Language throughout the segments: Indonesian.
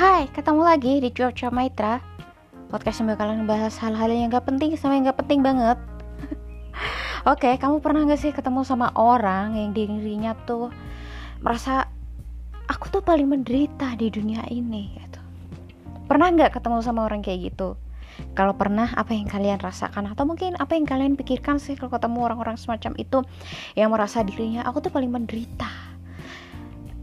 Hai, ketemu lagi di Cuaca Maitra Podcast yang bakalan bahas hal-hal yang gak penting sama yang gak penting banget Oke, kamu pernah gak sih ketemu sama orang yang dirinya tuh Merasa Aku tuh paling menderita di dunia ini gitu. Pernah gak ketemu sama orang kayak gitu? Kalau pernah, apa yang kalian rasakan? Atau mungkin apa yang kalian pikirkan sih kalau ketemu orang-orang semacam itu Yang merasa dirinya, aku tuh paling menderita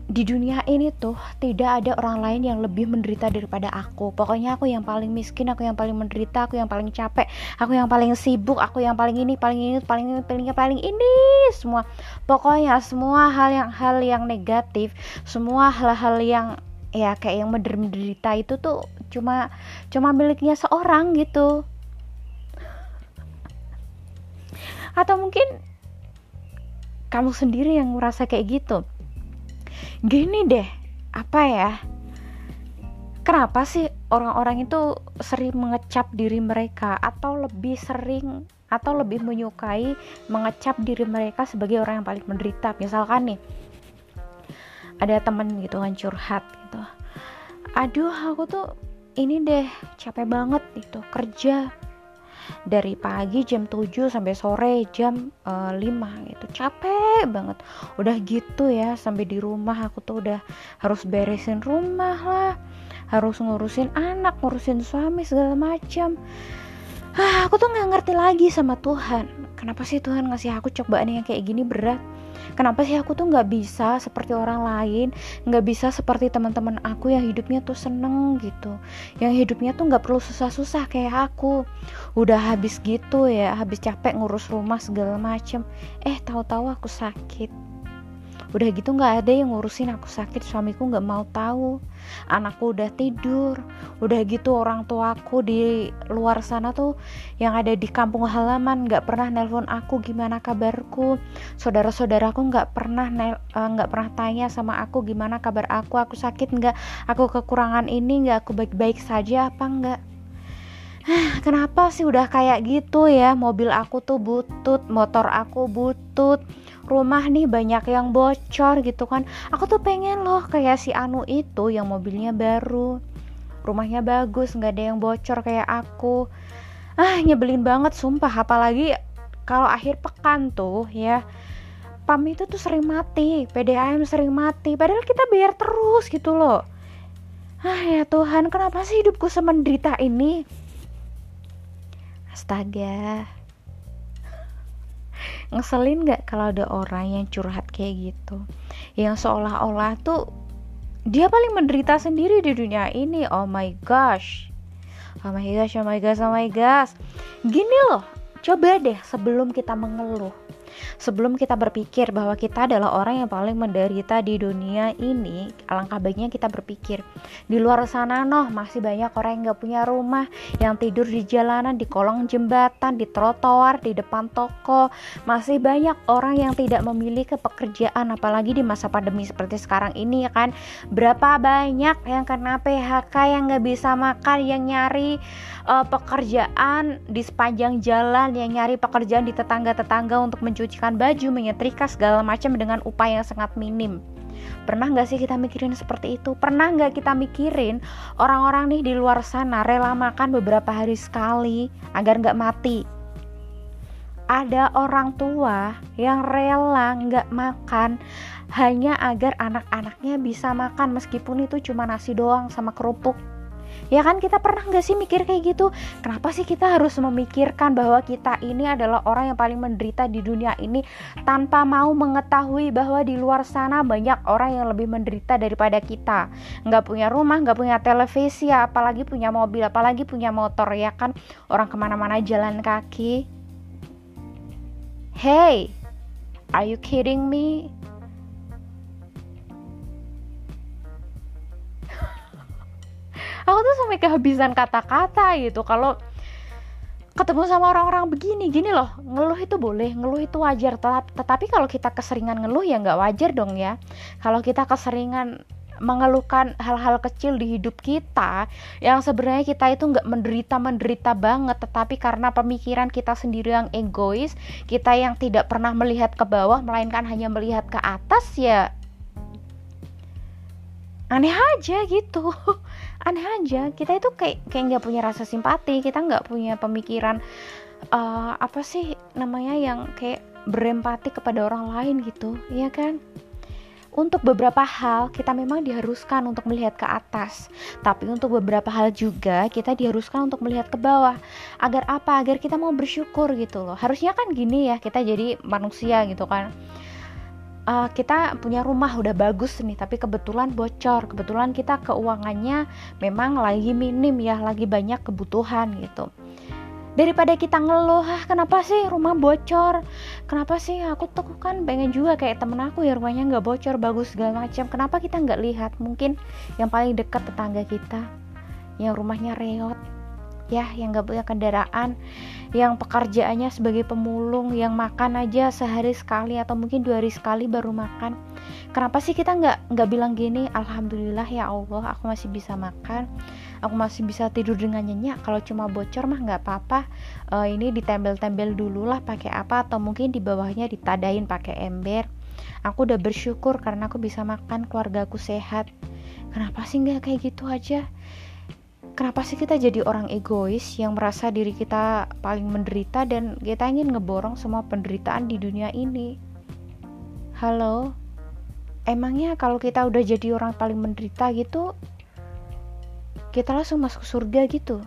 di dunia ini tuh tidak ada orang lain yang lebih menderita daripada aku. Pokoknya aku yang paling miskin aku yang paling menderita aku yang paling capek aku yang paling sibuk aku yang paling ini paling ini paling ini paling ini paling ini. Semua pokoknya semua hal yang hal yang negatif semua hal-hal yang ya kayak yang menderita itu tuh cuma cuma miliknya seorang gitu. Atau mungkin kamu sendiri yang merasa kayak gitu gini deh apa ya? Kenapa sih orang-orang itu sering mengecap diri mereka atau lebih sering atau lebih menyukai mengecap diri mereka sebagai orang yang paling menderita? Misalkan nih ada temen gitu kan curhat gitu. Aduh aku tuh ini deh capek banget gitu kerja dari pagi jam 7 sampai sore jam uh, eh, 5 gitu. Capek banget. Udah gitu ya sampai di rumah aku tuh udah harus beresin rumah lah harus ngurusin anak ngurusin suami segala macam ah, aku tuh nggak ngerti lagi sama Tuhan. Kenapa sih Tuhan ngasih aku cobaan yang kayak gini berat? Kenapa sih aku tuh nggak bisa seperti orang lain nggak bisa seperti teman-teman aku yang hidupnya tuh seneng gitu? Yang hidupnya tuh nggak perlu susah-susah kayak aku. Udah habis gitu ya habis capek ngurus rumah segala macem. Eh tahu-tahu aku sakit udah gitu nggak ada yang ngurusin aku sakit suamiku nggak mau tahu. Anakku udah tidur. Udah gitu orang tuaku di luar sana tuh yang ada di kampung halaman nggak pernah nelpon aku gimana kabarku? Saudara-saudaraku nggak pernah eh, nggak pernah tanya sama aku gimana kabar aku? Aku sakit nggak? Aku kekurangan ini nggak? Aku baik-baik saja apa nggak? Kenapa sih udah kayak gitu ya? Mobil aku tuh butut motor aku butut rumah nih banyak yang bocor gitu kan. Aku tuh pengen loh kayak si Anu itu yang mobilnya baru. Rumahnya bagus nggak ada yang bocor kayak aku. Ah nyebelin banget sumpah. Apalagi kalau akhir pekan tuh ya. PAM itu tuh sering mati PDAM sering mati. Padahal kita bayar terus gitu loh. Ah ya Tuhan kenapa sih hidupku semenderita ini? Astaga ngeselin gak kalau ada orang yang curhat kayak gitu? Yang seolah-olah tuh dia paling menderita sendiri di dunia ini. Oh my gosh. Oh my gosh oh my gosh oh my gosh. Gini loh coba deh sebelum kita mengeluh sebelum kita berpikir bahwa kita adalah orang yang paling menderita di dunia ini alangkah baiknya kita berpikir di luar sana noh masih banyak orang yang gak punya rumah yang tidur di jalanan di kolong jembatan di trotoar di depan toko. Masih banyak orang yang tidak memiliki pekerjaan apalagi di masa pandemi seperti sekarang ini ya kan? Berapa banyak yang kena PHK yang gak bisa makan yang nyari uh, pekerjaan di sepanjang jalan yang nyari pekerjaan di tetangga-tetangga untuk mencucikan baju, menyetrika segala macam dengan upaya yang sangat minim. Pernah nggak sih kita mikirin seperti itu? Pernah nggak kita mikirin orang-orang nih di luar sana rela makan beberapa hari sekali agar nggak mati? Ada orang tua yang rela nggak makan hanya agar anak-anaknya bisa makan meskipun itu cuma nasi doang sama kerupuk ya kan kita pernah nggak sih mikir kayak gitu? Kenapa sih kita harus memikirkan bahwa kita ini adalah orang yang paling menderita di dunia ini tanpa mau mengetahui bahwa di luar sana banyak orang yang lebih menderita daripada kita? Nggak punya rumah nggak punya televisi apalagi punya mobil apalagi punya motor ya kan? Orang ke mana-mana jalan kaki. Hey are you kidding me aku tuh sampai kehabisan kata-kata gitu. Kalau ketemu sama orang-orang begini gini loh ngeluh itu boleh ngeluh itu wajar. Tetapi kalau kita keseringan ngeluh ya nggak wajar dong ya. Kalau kita keseringan mengeluhkan hal-hal kecil di hidup kita yang sebenarnya kita itu nggak menderita menderita banget. Tetapi karena pemikiran kita sendiri yang egois kita yang tidak pernah melihat ke bawah melainkan hanya melihat ke atas ya aneh aja gitu aneh aja kita itu kayak kayak nggak punya rasa simpati kita nggak punya pemikiran uh, apa sih namanya yang kayak berempati kepada orang lain gitu ya kan untuk beberapa hal kita memang diharuskan untuk melihat ke atas, tapi untuk beberapa hal juga kita diharuskan untuk melihat ke bawah. Agar apa? Agar kita mau bersyukur gitu loh. Harusnya kan gini ya, kita jadi manusia gitu kan uh, kita punya rumah udah bagus nih tapi kebetulan bocor. Kebetulan kita keuangannya memang lagi minim ya lagi banyak kebutuhan gitu. Daripada kita ngeluh ah kenapa sih rumah bocor? Kenapa sih? Aku tuh kan pengen juga kayak temen aku ya rumahnya nggak bocor bagus segala macam. Kenapa kita nggak lihat mungkin yang paling dekat tetangga kita? Yang rumahnya reot ya yang nggak punya kendaraan yang pekerjaannya sebagai pemulung yang makan aja sehari sekali atau mungkin dua hari sekali baru makan. Kenapa sih kita nggak nggak bilang gini alhamdulillah ya Allah aku masih bisa makan aku masih bisa tidur dengan nyenyak. Kalau cuma bocor mah nggak apa-apa. Uh, ini ditempel-tempel dulu lah pakai apa atau mungkin di bawahnya ditadain pakai ember. Aku udah bersyukur karena aku bisa makan keluarga aku sehat. Kenapa sih nggak kayak gitu aja kenapa sih kita jadi orang egois yang merasa diri kita paling menderita dan kita ingin ngeborong semua penderitaan di dunia ini? Halo? Emangnya kalau kita udah jadi orang paling menderita gitu, kita langsung masuk surga gitu?